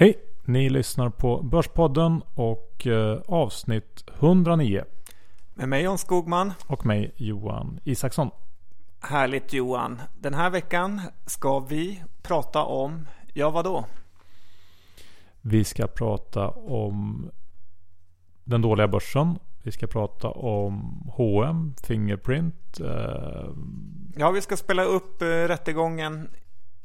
Hej! Ni lyssnar på Börspodden och eh, avsnitt 109. Med mig Jan Skogman. Och mig Johan Isaksson. Härligt Johan. Den här veckan ska vi prata om, ja vadå? Vi ska prata om den dåliga börsen. Vi ska prata om H&M, Fingerprint. Eh... Ja, vi ska spela upp eh, rättegången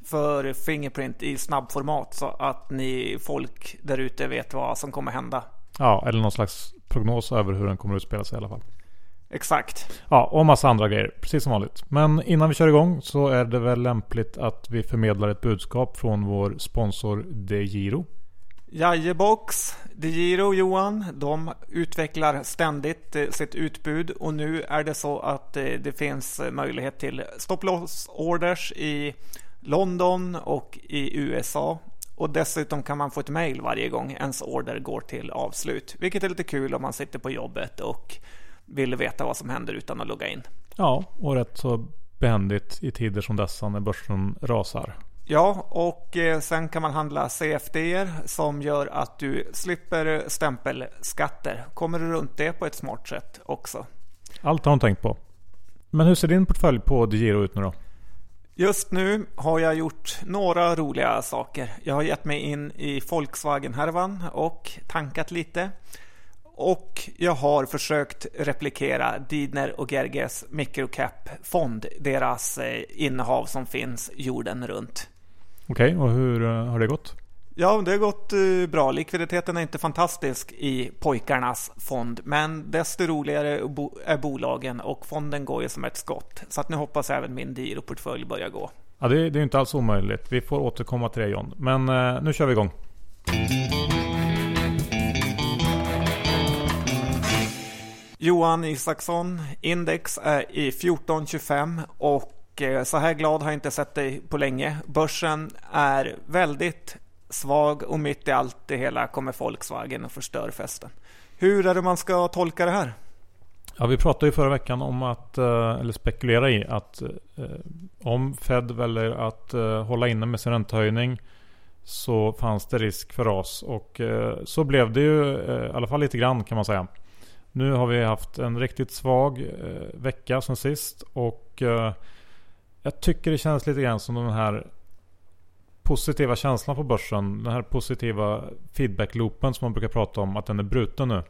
för Fingerprint i snabbformat så att ni folk där ute vet vad som kommer hända. Ja, eller någon slags prognos över hur den kommer att utspela sig i alla fall. Exakt. Ja, och massa andra grejer. Precis som vanligt. Men innan vi kör igång så är det väl lämpligt att vi förmedlar ett budskap från vår sponsor DeGiro. Jajebox, DeGiro Johan, de utvecklar ständigt eh, sitt utbud och nu är det så att eh, det finns möjlighet till stop loss orders i London och i USA. Och dessutom kan man få ett mail varje gång ens order går till avslut. Vilket är lite kul om man sitter på jobbet och vill veta vad som händer utan att logga in. Ja, och rätt så behändigt i tider som dessa när börsen rasar. Ja, och eh, sen kan man handla CFD som gör att du slipper stämpelskatter. Kommer du runt det på ett smart sätt också? Allt har de tänkt på. Men hur ser din portfölj på DeGiro ut nu då? Just nu har jag gjort några roliga saker. Jag har gett mig in i Volkswagen-härvan och tankat lite. Och jag har försökt replikera Didner och Gerges microcap-fond, deras eh, innehav som finns jorden runt. Okej, okay, och hur eh, har det gått? Ja, det har gått eh, bra. Likviditeten är inte fantastisk i pojkarnas fond, men desto roligare är bolagen och fonden går ju som ett skott. Så att nu hoppas även min Diro-portfölj börjar gå. Ja, det, det är inte alls omöjligt. Vi får återkomma till det John. Men eh, nu kör vi igång. Johan Isaksson, index är i 1425 och eh, så här glad har jag inte sett dig på länge. Börsen är väldigt svag och mitt i allt det hela kommer Volkswagen och förstör festen. Hur är det man ska tolka det här? Ja, vi pratade ju förra veckan om att, eh, eller spekulera i att eh, om Fed väljer att eh, hålla inne med sin räntehöjning så fanns det risk för ras och så blev det ju i alla fall lite grann kan man säga. Nu har vi haft en riktigt svag vecka som sist och jag tycker det känns lite grann som den här positiva känslan på börsen, den här positiva feedback-loopen som man brukar prata om, att den är bruten nu.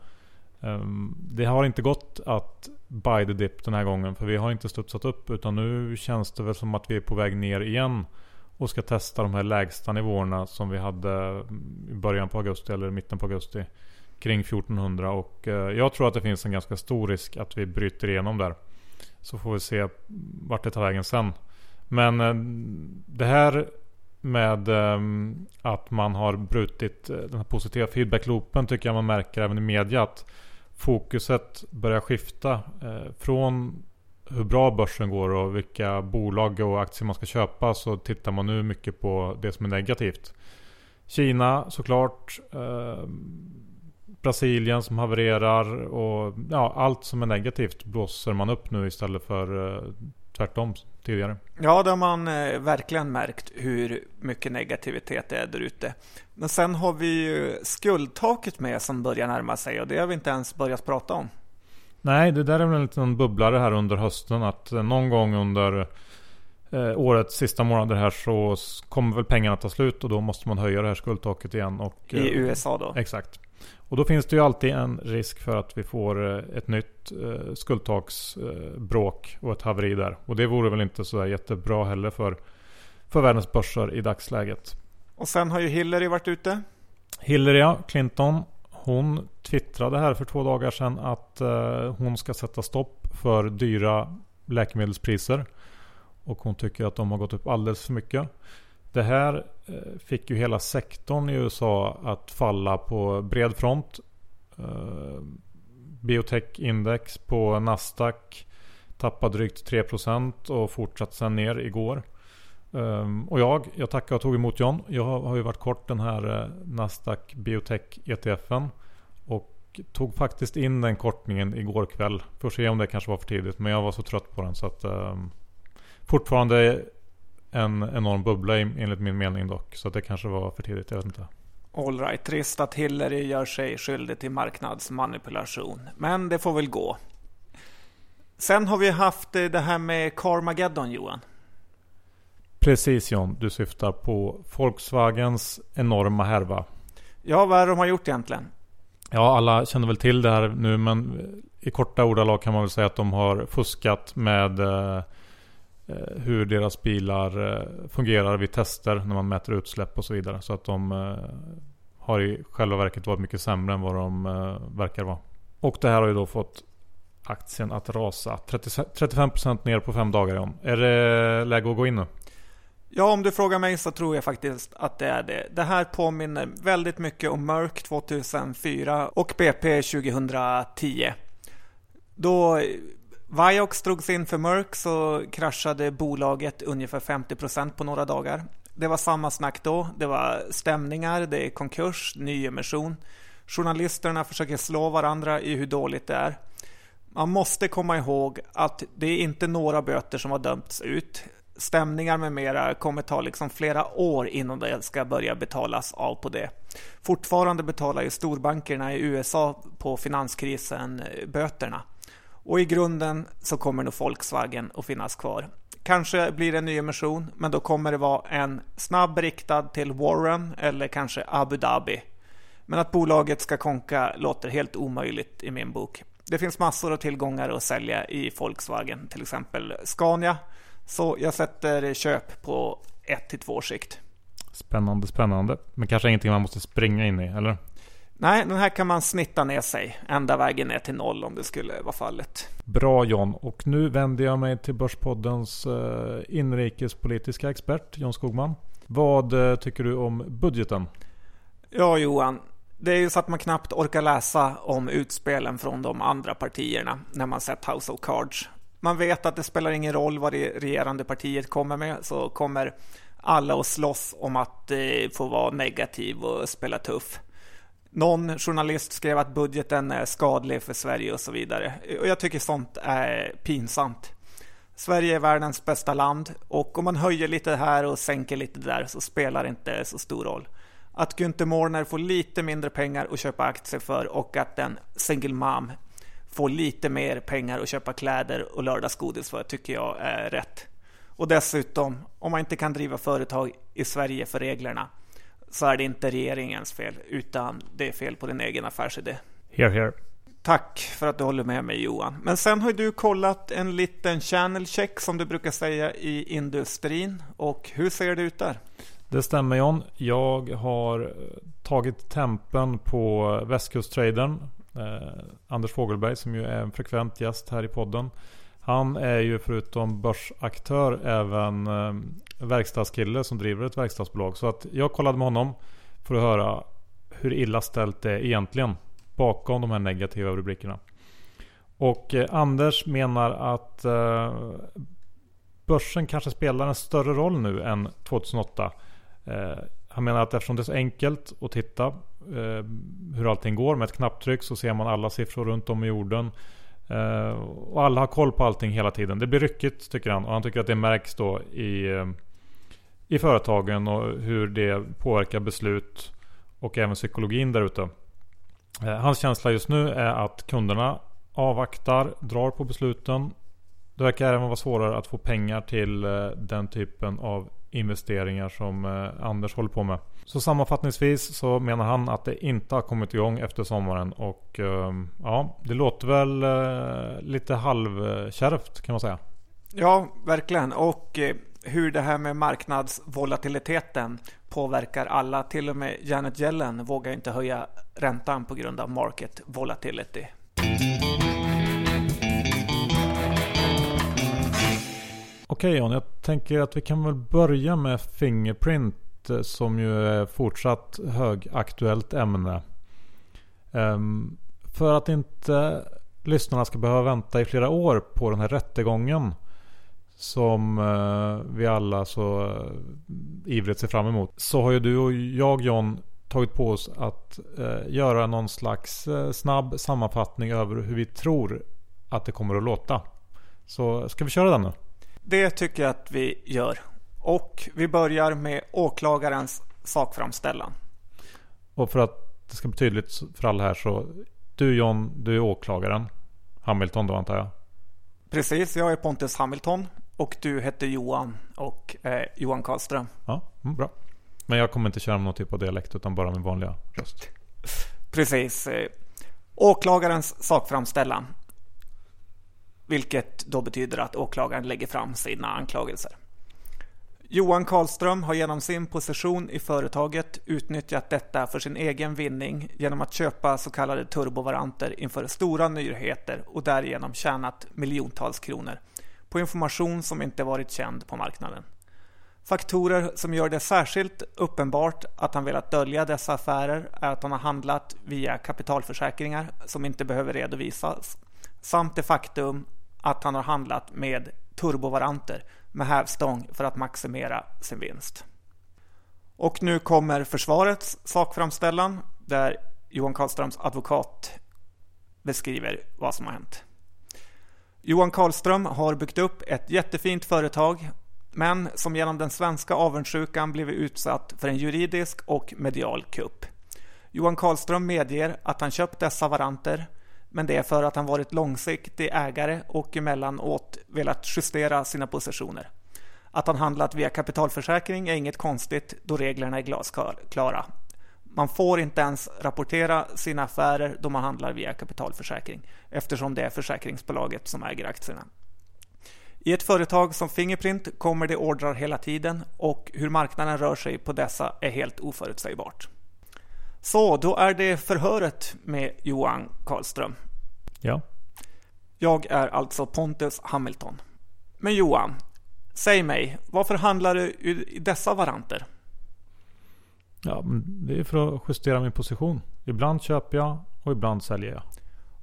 Ehm, det har inte gått att buy the dip den här gången för vi har inte studsat upp utan nu känns det väl som att vi är på väg ner igen och ska testa de här lägsta nivåerna som vi hade i början på augusti eller mitten på augusti kring 1400 och eh, jag tror att det finns en ganska stor risk att vi bryter igenom där. Så får vi se vart det tar vägen sen. Men eh, det här med um, att man har brutit eh, den här positiva feedback-loopen tycker jag man märker även i media att fokuset börjar skifta eh, från hur bra börsen går och vilka bolag och aktier man ska köpa så tittar man nu mycket på det som är negativt. Kina såklart. Eh, Brasilien som havererar och ja, allt som är negativt blåser man upp nu istället för eh, tvärtom tidigare. Ja, det har man eh, verkligen märkt hur mycket negativitet det är där ute. Men sen har vi ju skuldtaket med som börjar närma sig och det har vi inte ens börjat prata om. Nej, det där är väl en liten bubblare här under hösten att eh, någon gång under eh, årets sista månader här så kommer väl pengarna ta slut och då måste man höja det här skuldtaket igen. Och, I eh, USA då? Exakt. Och då finns det ju alltid en risk för att vi får eh, ett nytt eh, skuldtaksbråk och ett haveri där. Och det vore väl inte så jättebra heller för, för världens börser i dagsläget. Och sen har ju Hillary varit ute. Hillary ja, Clinton. Hon twittrade här för två dagar sedan att eh, hon ska sätta stopp för dyra läkemedelspriser. Och hon tycker att de har gått upp alldeles för mycket. Det här eh, fick ju hela sektorn i USA att falla på bred front. Eh, biotech-index på Nasdaq tappade drygt 3% och fortsatte sen ner igår. Eh, och jag, jag tackar och tog emot John. Jag har, ju varit kort den här Nasdaq Biotech ETFen. Och tog faktiskt in den kortningen igår kväll. Får se om det kanske var för tidigt. Men jag var så trött på den så att um, Fortfarande en enorm bubbla enligt min mening dock. Så det kanske var för tidigt, jag vet inte. All right, trist att Hillary gör sig skyldig till marknadsmanipulation. Men det får väl gå. Sen har vi haft eh, det här med Carmageddon, Johan. Precis John, du syftar på Volkswagens enorma härva. Ja, vad är det de har gjort egentligen? Ja, alla känner väl till det här nu, men i korta ordalag kan man väl säga att de har fuskat med eh Eh, hur deras bilar eh, fungerar vid tester när man mäter utsläpp och så vidare. Så att de eh, har i själva verket varit mycket sämre än vad de verkar vara. Och det här har ju då fått aktien att rasa 30, 35% ner på fem dagar John. Är det läge att gå in nu? Ja, om du frågar mig så tror jag faktiskt att det är det. Det här påminner väldigt mycket om Merck 2004 och BP 2010. Då Vioxx drogs in för Merck så kraschade bolaget ungefär 50% på några dagar. Det var samma snack då. Det var stämningar, det är konkurs, nyemission. Journalisterna försöker slå varandra i hur dåligt det är. Man måste komma ihåg att det är inte några böter som har dömts ut stämningar med mera kommer ta liksom flera år innan det ska börja betalas av på det. Fortfarande betalar ju storbankerna i USA på finanskrisen böterna. Och i grunden så kommer nog Volkswagen att finnas kvar. Kanske blir det en nyemission, men då kommer det vara en snabb riktad till Warren eller kanske Abu Dhabi. Men att bolaget ska konka låter helt omöjligt i min bok. Det finns massor av tillgångar att sälja i Volkswagen, till exempel Scania, så jag sätter köp på 1 till 2 sikt. Spännande, spännande. Men kanske ingenting man måste springa in i, eller? Nej, den här kan man snitta ner sig ända vägen ner till noll om det skulle vara fallet. Bra John, och nu vänder jag mig till Börspoddens eh, inrikespolitiska expert John Skogman. Vad eh, tycker du om budgeten? Ja Johan, det är ju så att man knappt orkar läsa om utspelen från de andra partierna när man sett House of Cards. Man vet att det spelar ingen roll vad det regerande partiet kommer med så kommer alla att slåss om att eh, få vara negativ och spela tuff. Någon journalist skrev att budgeten är skadlig för Sverige och så vidare. Och jag tycker sånt är pinsamt. Sverige är världens bästa land och om man höjer lite här och sänker lite där så spelar det inte så stor roll. Att Günther Mårner får lite mindre pengar att köpa aktier för och att en single mom får lite mer pengar att köpa kläder och lördagsgodis för tycker jag är rätt. Och dessutom, om man inte kan driva företag i Sverige för reglerna så är det inte regeringens fel utan det är fel på din egen affärsidé. Here, here. Tack för att du håller med mig Johan. Men sen har du kollat en liten channel check som du brukar säga i industrin. Och hur ser det ut där? Det stämmer John. Jag har tagit tempen på västkusttraden Eh, Anders Fogelberg som ju är en frekvent gäst här i podden. Han är ju förutom börsaktör även eh, verkstadskille som driver ett verkstadsbolag. Så att jag kollade med honom för att höra hur illa ställt det är egentligen bakom de här negativa rubrikerna. Och eh, Anders menar att eh, börsen kanske spelar en större roll nu än 2008. Eh, han menar att eftersom det är så enkelt att titta eh, hur allting går med ett knapptryck så ser man alla siffror runt om i jorden. Uh, och alla har koll på allting hela tiden. Det blir ryckigt tycker han och han tycker att det märks då i, eh, i företagen och hur det påverkar beslut och även psykologin där ute. Uh, hans känsla just nu är att kunderna avvaktar, drar på besluten. Det verkar även vara svårare att få pengar till uh, den typen av investeringar som Anders håller på med. Så sammanfattningsvis så menar han att det inte har kommit igång efter sommaren och ehm, ja, det låter väl eh, lite halvkärvt kan man säga. Ja, verkligen. Och eh, hur det här med marknadsvolatiliteten påverkar alla. Till och med Janet Yellen vågar inte höja räntan på grund av market volatility. Okej John, jag tänker att vi kan väl börja med Fingerprint Eh, som ju är fortsatt högaktuellt ämne. Ehm, för att inte lyssnarna ska behöva vänta i flera år på den här rättegången som eh, vi alla så eh, ivrigt ser fram emot. Så har ju du och jag John tagit på oss att göra någon slags snabb sammanfattning över hur vi tror att det kommer att låta. Så ska vi köra den nu? Det tycker jag att vi gör. Och vi börjar med åklagarens sakframställan. Och för att det ska bli tydligt för alla här så du John, du är åklagaren. Hamilton då antar jag? Precis, jag är Pontus Hamilton och du heter Johan och eh, Johan Karlström. Ja, mm, bra. Men jag kommer inte köra med någon typ av dialekt utan bara min vanliga röst. Precis. Eh, åklagarens sakframställan. Vilket då betyder att åklagaren lägger fram sina anklagelser. Johan Karlström har genom sin position i företaget utnyttjat detta för sin egen vinning genom att köpa så kallade turbovaranter inför stora nyheter och därigenom tjänat miljontals kronor på information som inte varit känd på marknaden. Faktorer som gör det särskilt uppenbart att han velat dölja dessa affärer är att han har handlat via kapitalförsäkringar som inte behöver redovisas samt det faktum att han har handlat med turbovaranter med hävstång för att maximera sin vinst. Och nu kommer försvarets sakframställan där Johan Karlströms advokat beskriver vad som har hänt. Johan Karlström har byggt upp ett jättefint företag men som genom den svenska avundsjukan blivit utsatt för en juridisk och medial kupp. Johan Karlström medger att han köpt dessa varanter men det är för att han varit långsiktig ägare och emellanåt velat justera sina positioner. Att han handlat via kapitalförsäkring är inget konstigt då reglerna är glasklara. Man får inte ens rapportera sina affärer då man handlar via kapitalförsäkring eftersom det är försäkringsbolaget som äger aktierna. I ett företag som Fingerprint kommer det ordrar hela tiden och hur marknaden rör sig på dessa är helt oförutsägbart. Så, då är det förhöret med Johan Karlström. Ja. Jag är alltså Pontus Hamilton. Men Johan, säg mig, varför handlar du i dessa varanter? Ja, det är för att justera min position. Ibland köper jag och ibland säljer jag.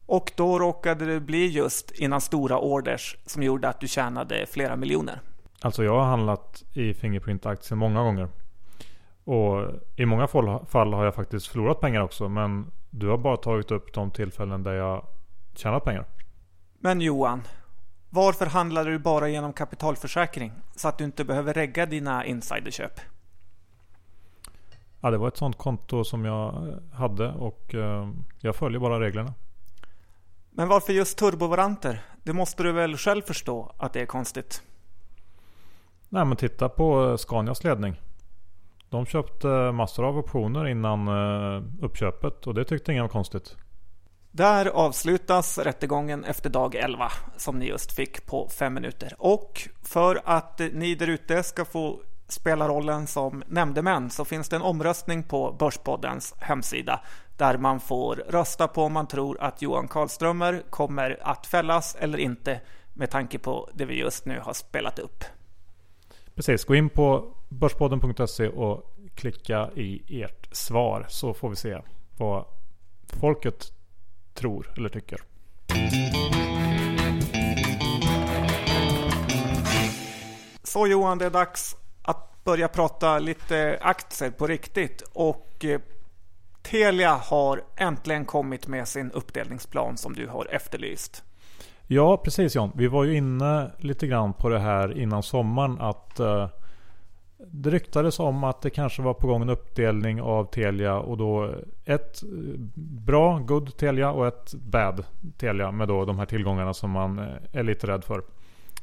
Och då råkade det bli just innan stora orders som gjorde att du tjänade flera miljoner. Alltså jag har handlat i Fingerprint-aktier många gånger. Och i många fall har jag faktiskt förlorat pengar också. Men du har bara tagit upp de tillfällen där jag tjänat pengar. Men Johan, varför handlar du bara genom kapitalförsäkring? Så att du inte behöver regga dina insiderköp? Ja, det var ett sånt konto som jag hade och eh, jag följer bara reglerna. Men varför just turbovaranter? Det måste du väl själv förstå att det är konstigt? Nej men titta på eh, Scanias ledning. De köpte massor av optioner innan eh, uppköpet och det tyckte ingen var konstigt. Där avslutas rättegången efter dag 11 som ni just fick på fem minuter. Och för att ni där ute ska få spela rollen som nämndemän så finns det en omröstning på Börspoddens hemsida där man får rösta på om man tror att Johan Karlströmer kommer att fällas eller inte med tanke på det vi just nu har spelat upp. Precis, gå in på börspodden.se och klicka i ert svar så får vi se vad folket tror eller tycker. Så Johan, det är dags att börja prata lite aktier på riktigt. Och eh, Telia har äntligen kommit med sin uppdelningsplan som du har efterlyst. Ja, precis John. Vi var ju inne lite grann på det här innan sommaren att uh, det ryktades om att det kanske var på gång en uppdelning av Telia och då ett bra, good Telia och ett bad Telia med då de här tillgångarna som man eh, är lite rädd för.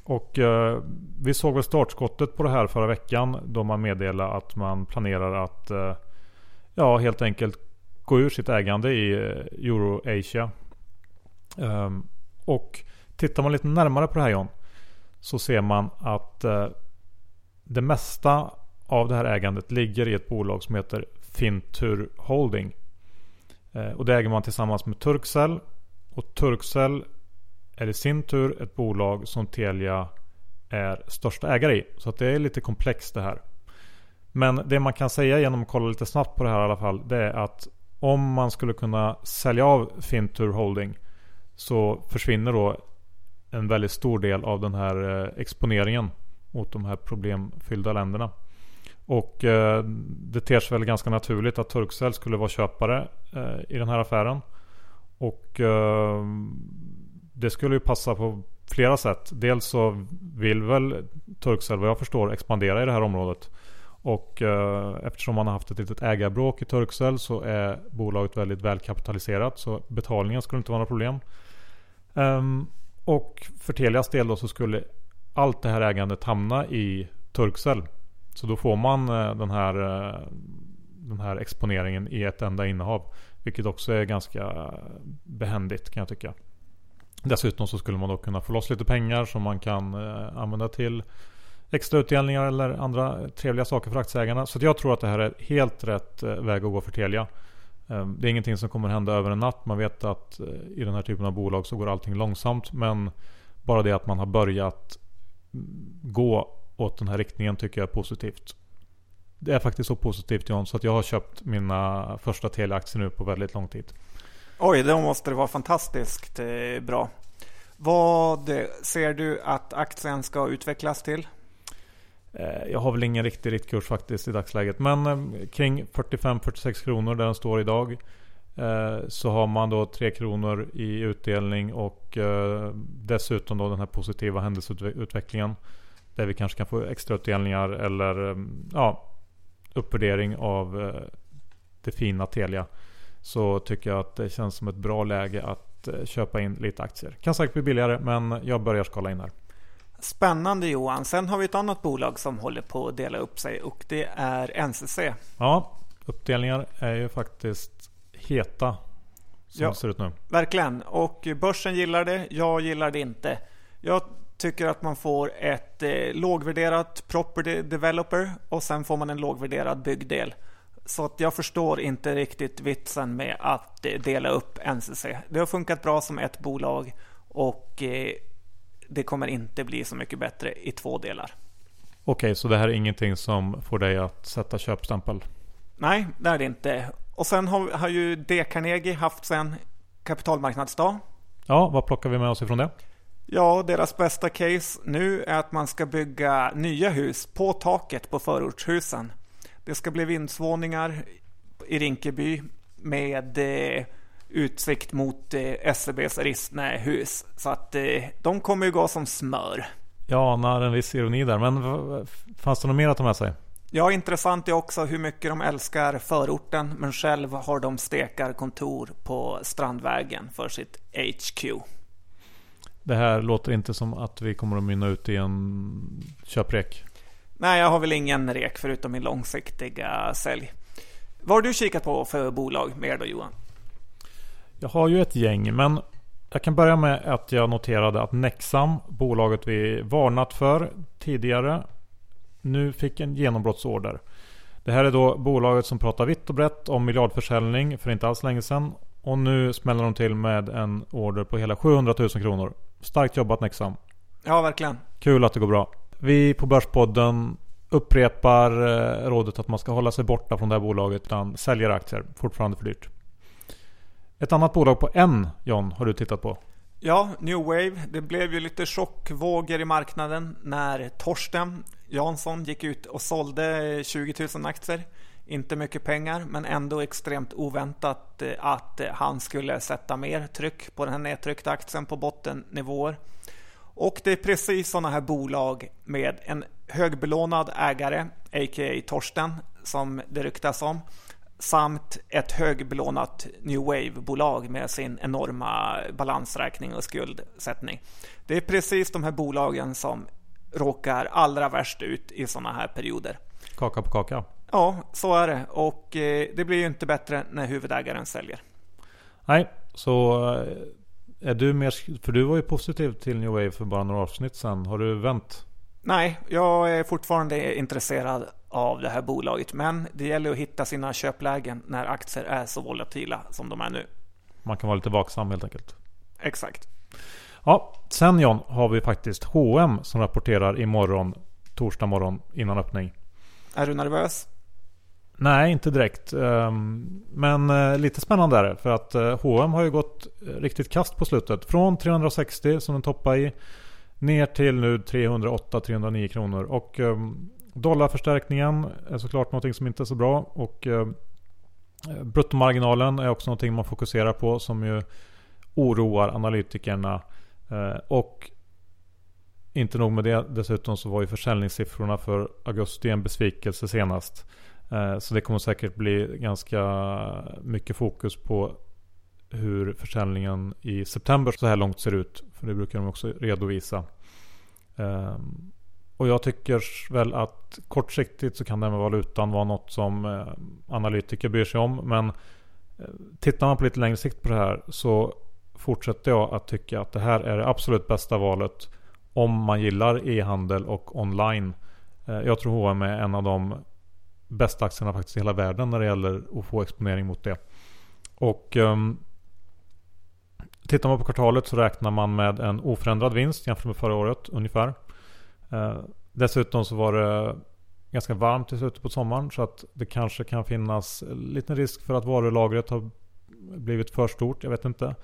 Och eh, vi såg väl startskottet på det här förra veckan då man meddelade att man planerar att eh, ja, helt enkelt gå ur sitt ägande i Euroasia. Eh, ehm, och tittar man lite närmare på det här John så ser man att eh, det mesta av det här ägandet ligger i ett bolag som heter Fintur Holding. Eh, och det äger man tillsammans med Turkcell. Och Turkcell är i sin tur ett bolag som Telia är största ägare i. Så att det är lite komplext det här. Men det man kan säga genom att kolla lite snabbt på det här i alla fall. Det är att om man skulle kunna sälja av Fintur Holding så försvinner då en väldigt stor del av den här eh, exponeringen mot de här problemfyllda länderna. Och eh, det ter sig väl ganska naturligt att Turkcell skulle vara köpare eh, i den här affären. Och eh, det skulle ju passa på flera sätt. Dels så vill väl Turkcell vad jag förstår expandera i det här området. Och eh, eftersom man har haft ett litet ägarbråk i Turkcell så är bolaget väldigt välkapitaliserat. Så betalningen skulle inte vara några problem. Um, och för Telias del då så skulle allt det här ägandet hamna i Turkcell. Så då får man eh, den här, eh, den här exponeringen i ett enda innehav. Vilket också är ganska eh, behändigt kan jag tycka. Dessutom så skulle man då kunna få loss lite pengar som man kan använda till extra utdelningar eller andra trevliga saker för aktieägarna. Så jag tror att det här är helt rätt väg att gå för Telia. Det är ingenting som kommer hända över en natt. Man vet att i den här typen av bolag så går allting långsamt. Men bara det att man har börjat gå åt den här riktningen tycker jag är positivt. Det är faktiskt så positivt John så att jag har köpt mina första Telia-aktier nu på väldigt lång tid. Oj, då måste det vara fantastiskt eh, bra. Vad ser du att aktien ska utvecklas till? Eh, jag har väl ingen riktig riktkurs faktiskt i dagsläget. Men eh, kring 45-46 kronor där den står idag. Så har man då 3 kronor i utdelning och dessutom då den här positiva händelseutvecklingen. Där vi kanske kan få extra utdelningar eller ja, uppvärdering av eh, det fina Telia. Så tycker jag att det känns som ett bra läge att eh, köpa in lite aktier. Kan säkert bli billigare men jag börjar skala in här. Spännande Johan. Sen har vi ett annat bolag som håller på att dela upp sig och det är NCC. Ja, uppdelningar är ju faktiskt heta som ja, det ser ut nu. Verkligen. Och börsen gillar det. Jag gillar det inte. Jag tycker att man får ett eh, lågvärderat property developer och sen får man en lågvärderad byggdel. Så att jag förstår inte riktigt vitsen med att eh, dela upp NCC. Det har funkat bra som ett bolag och eh, det kommer inte bli så mycket bättre i två delar. Okej, så det här är ingenting som får dig att sätta köpstämpel? Nej, det är det inte. Och sen har, har ju D. Carnegie haft sen kapitalmarknadsdag. Ja, vad plockar vi med oss ifrån det? Ja, deras bästa case nu är att man ska bygga nya hus på taket på förortshusen. Det ska bli vindsvåningar i Rinkeby med eh, utsikt mot eh, SEBs Rissnähus. Så att eh, de kommer ju gå som smör. Jag anar en viss ironi där, men fanns det något mer att ta med sig? Ja, intressant är också hur mycket de älskar förorten, men själv har de stekarkontor på Strandvägen för sitt HQ. Det här låter inte som att vi kommer att mynna ut i en köprek. Nej, jag har väl ingen rek förutom min långsiktiga sälj. Vad har du kikat på för bolag mer då Johan? Jag har ju ett gäng, men jag kan börja med att jag noterade att Nexam, bolaget vi varnat för tidigare, nu fick en genombrottsorder. Det här är då bolaget som pratar vitt och brett om miljardförsäljning för inte alls länge sedan. Och nu smäller de till med en order på hela 700 000 kronor. Starkt jobbat Nexam. Ja, verkligen. Kul att det går bra. Vi på Börspodden upprepar eh, rådet att man ska hålla sig borta från det här bolaget utan säljer aktier. Fortfarande för dyrt. Ett annat bolag på en, John, har du tittat på? Ja, New Wave. Det blev ju lite chockvågor i marknaden när Torsten Jansson gick ut och sålde 20 000 aktier. Inte mycket pengar, men ändå extremt oväntat eh, att eh, han skulle sätta mer tryck på den här nedtryckta aktien på bottennivåer. Och det är precis sådana här bolag med en högbelånad ägare, a.k.a. Torsten, som det ryktas om, samt ett högbelånat New Wave-bolag med sin enorma balansräkning och skuldsättning. Det är precis de här bolagen som råkar allra värst ut i sådana här perioder. Kaka på kaka. Ja, så är det. Och eh, det blir ju inte bättre när huvudägaren säljer. Nej, så eh, är du mer... För du var ju positiv till New Wave för bara några avsnitt sedan. Har du vänt? Nej, jag är fortfarande intresserad av det här bolaget. Men det gäller att hitta sina köplägen när aktier är så volatila som de är nu. Man kan vara lite vaksam helt enkelt. Exakt. Ja, sen John har vi faktiskt H&M som rapporterar imorgon, torsdag morgon innan öppning. Är du nervös? Nej, inte direkt. Ehm, men eh, lite spännande är det. För att H&M har ju gått eh, riktigt kast på slutet. Från 360 som den toppar i. Ner till nu 308-309 kronor. Och ehm, dollarförstärkningen är såklart någonting som inte är så bra. Och bruttomarginalen är också någonting man fokuserar på. Som ju oroar analytikerna. Eh, och inte nog med det, dessutom så var ju försäljningssiffrorna för augusti en besvikelse senast. Eh, så det kommer säkert bli ganska mycket fokus på hur försäljningen i september så här långt ser ut. För det brukar de också redovisa. Ehm, och jag tycker väl att kortsiktigt så kan det med valutan vara något som eh, analytiker bryr sig om. Men eh, tittar man på lite längre sikt på det här så fortsätter jag att tycka att det här är det absolut bästa valet om man gillar e-handel och online. Eh, jag tror H&M är en av de bästa aktierna faktiskt i hela världen när det gäller att få exponering mot det. Och um, Tittar man på kvartalet så räknar man med en oförändrad vinst jämfört med förra året ungefär. Uh, dessutom så var det ganska varmt i slutet på sommaren så att det kanske kan finnas liten risk för att varulagret har blivit för stort. Jag vet inte.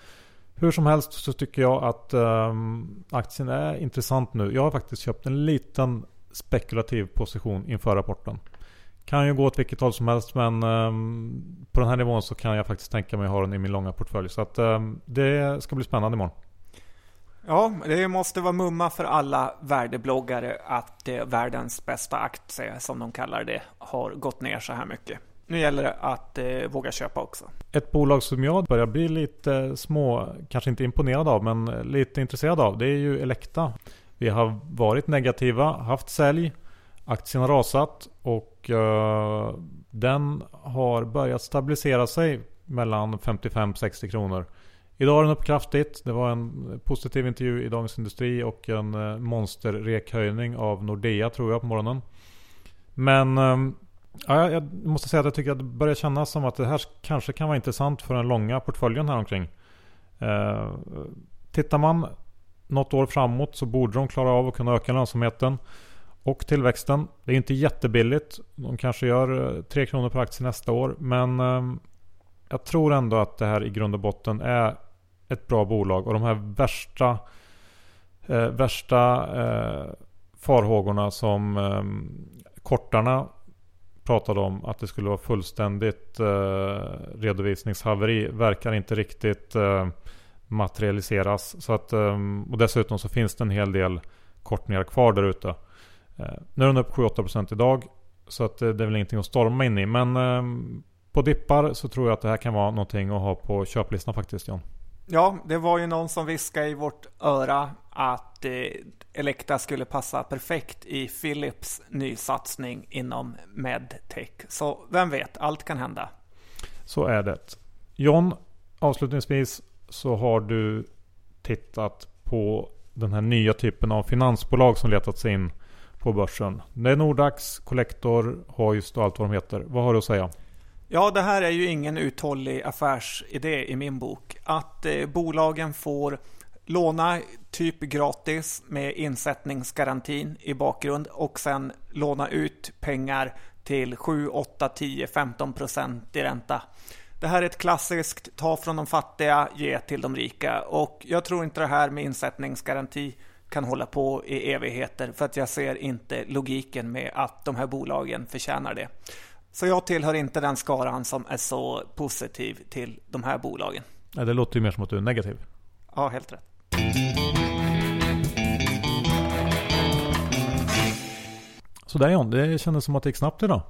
Hur som helst så tycker jag att um, aktien är intressant nu. Jag har faktiskt köpt en liten spekulativ position inför rapporten. Kan ju gå åt vilket håll som helst men um, på den här nivån så kan jag faktiskt tänka mig att ha den i min långa portfölj. Så att um, det ska bli spännande imorgon. Ja, det måste vara mumma för alla värdebloggare att eh, världens bästa aktie, som de kallar det, har gått ner så här mycket. Nu gäller det att eh, våga köpa också. Ett bolag som jag börjar bli lite små, kanske inte imponerad av, men eh, lite intresserad av. Det är ju Elekta. Vi har varit negativa, haft sälj, aktien har rasat och eh, den har börjat stabilisera sig mellan 55-60 kronor. Idag är den upp kraftigt. Det var en positiv intervju i Dagens Industri och en eh, monsterrekhöjning av Nordea tror jag på morgonen. Men ehm, Ja, jag måste säga att jag tycker att det börjar kännas som att det här kanske kan vara intressant för den långa portföljen här omkring. Eh, tittar man något år framåt så borde de klara av att kunna öka lönsamheten och tillväxten. Det är inte jättebilligt. De kanske gör eh, 3 kronor per aktie nästa år. Men eh, jag tror ändå att det här i grund och botten är ett bra bolag. Och de här värsta, eh, värsta eh, farhågorna som eh, kortarna pratade om att det skulle vara fullständigt eh, redovisningshaveri verkar inte riktigt eh, materialiseras. Så att, eh, och dessutom så finns det en hel del kortningar kvar där ute. Eh, nu är den upp 7-8% idag. Så att eh, det är väl ingenting att storma in i. Men eh, på dippar så tror jag att det här kan vara någonting att ha på köplistan faktiskt John. Ja, det var ju någon som viskade i vårt öra att eh, Elekta skulle passa perfekt i Philips nysatsning inom medtech. Så vem vet, allt kan hända. Så är det. John, avslutningsvis så har du tittat på den här nya typen av finansbolag som letat sig in på börsen. Det är Nordax, Collector, Hoist och allt vad de heter. Vad har du att säga? Ja, det här är ju ingen uthållig affärsidé i min bok. Att eh, bolagen får låna typ gratis med insättningsgarantin i bakgrund och sen låna ut pengar till 7, 8, 10, 15 procent i ränta. Det här är ett klassiskt ta från de fattiga, ge till de rika och jag tror inte det här med insättningsgaranti kan hålla på i evigheter för att jag ser inte logiken med att de här bolagen förtjänar det. Så jag tillhör inte den skaran som är så positiv till de här bolagen. det låter ju mer som att du är negativ. Ja, helt rätt. Sådär John, det kändes som att det gick snabbt idag.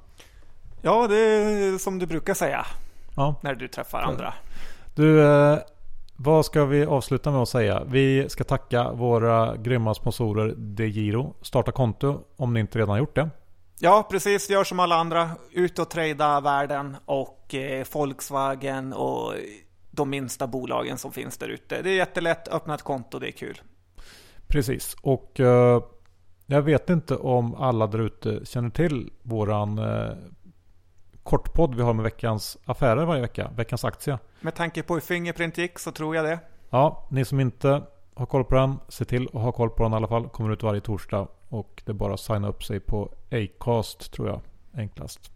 Ja, det är som du brukar säga. Ja. När du träffar andra. Du, eh, vad ska vi avsluta med att säga? Vi ska tacka våra grymma sponsorer DeGiro. Starta konto om ni inte redan gjort det. Ja, precis. Gör som alla andra. Ut och trada världen och eh, Volkswagen och de minsta bolagen som finns där ute. Det är jättelätt, öppna ett konto, det är kul. Precis, och eh, jag vet inte om alla där ute känner till våran eh, kortpodd vi har med veckans affärer varje vecka, veckans aktie. Med tanke på hur Fingerprint gick så tror jag det. Ja, ni som inte har koll på den, se till att ha koll på den i alla fall. Kommer ut varje torsdag och det är bara att signa upp sig på Acast tror jag enklast.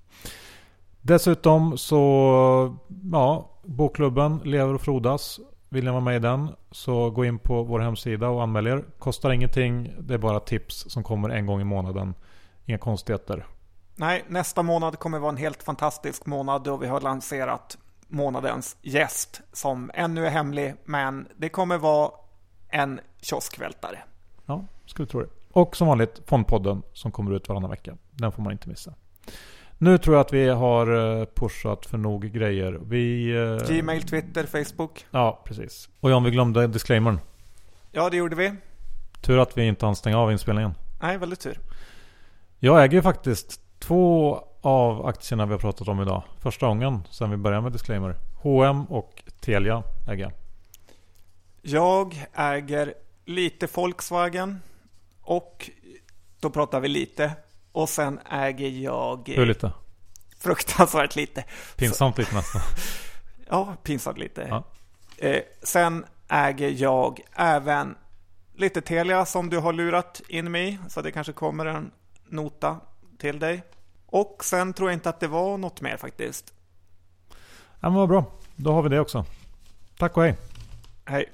Dessutom så, ja, bokklubben lever och frodas. Vill ni vara med i den så gå in på vår hemsida och anmäl er. Kostar ingenting. Det är bara tips som kommer en gång i månaden. Inga konstigheter. Nej, nästa månad kommer vara en helt fantastisk månad då vi har lanserat månadens gäst som ännu är hemlig, men det kommer vara en kioskvältare. Ja, skulle tro det. Och som vanligt Fondpodden som kommer ut varannan vecka. Den får man inte missa. Nu tror jag att vi har eh, pushat för nog grejer. Vi... eh, Gmail, Twitter, Facebook. Ja, precis. Och Jan, vi glömde disclaimern. Ja, det gjorde vi. Tur att vi inte hann stänga av inspelningen. Nej, väldigt tur. Jag äger ju faktiskt två av aktierna vi har pratat om idag. Första gången sedan vi började med disclaimer. H&M och Telia äger jag. Jag äger lite Volkswagen och då pratar vi lite. Och sen äger jag Hur lite? fruktansvärt lite. Pinsamt lite nästan. Ja, pinsamt lite. Ja. Eh, sen äger jag även lite Telia som du har lurat in mig i. Så det kanske kommer en nota till dig. Och sen tror jag inte att det var något mer faktiskt. Ja men vad bra. Då har vi det också. Tack och hej. Hej.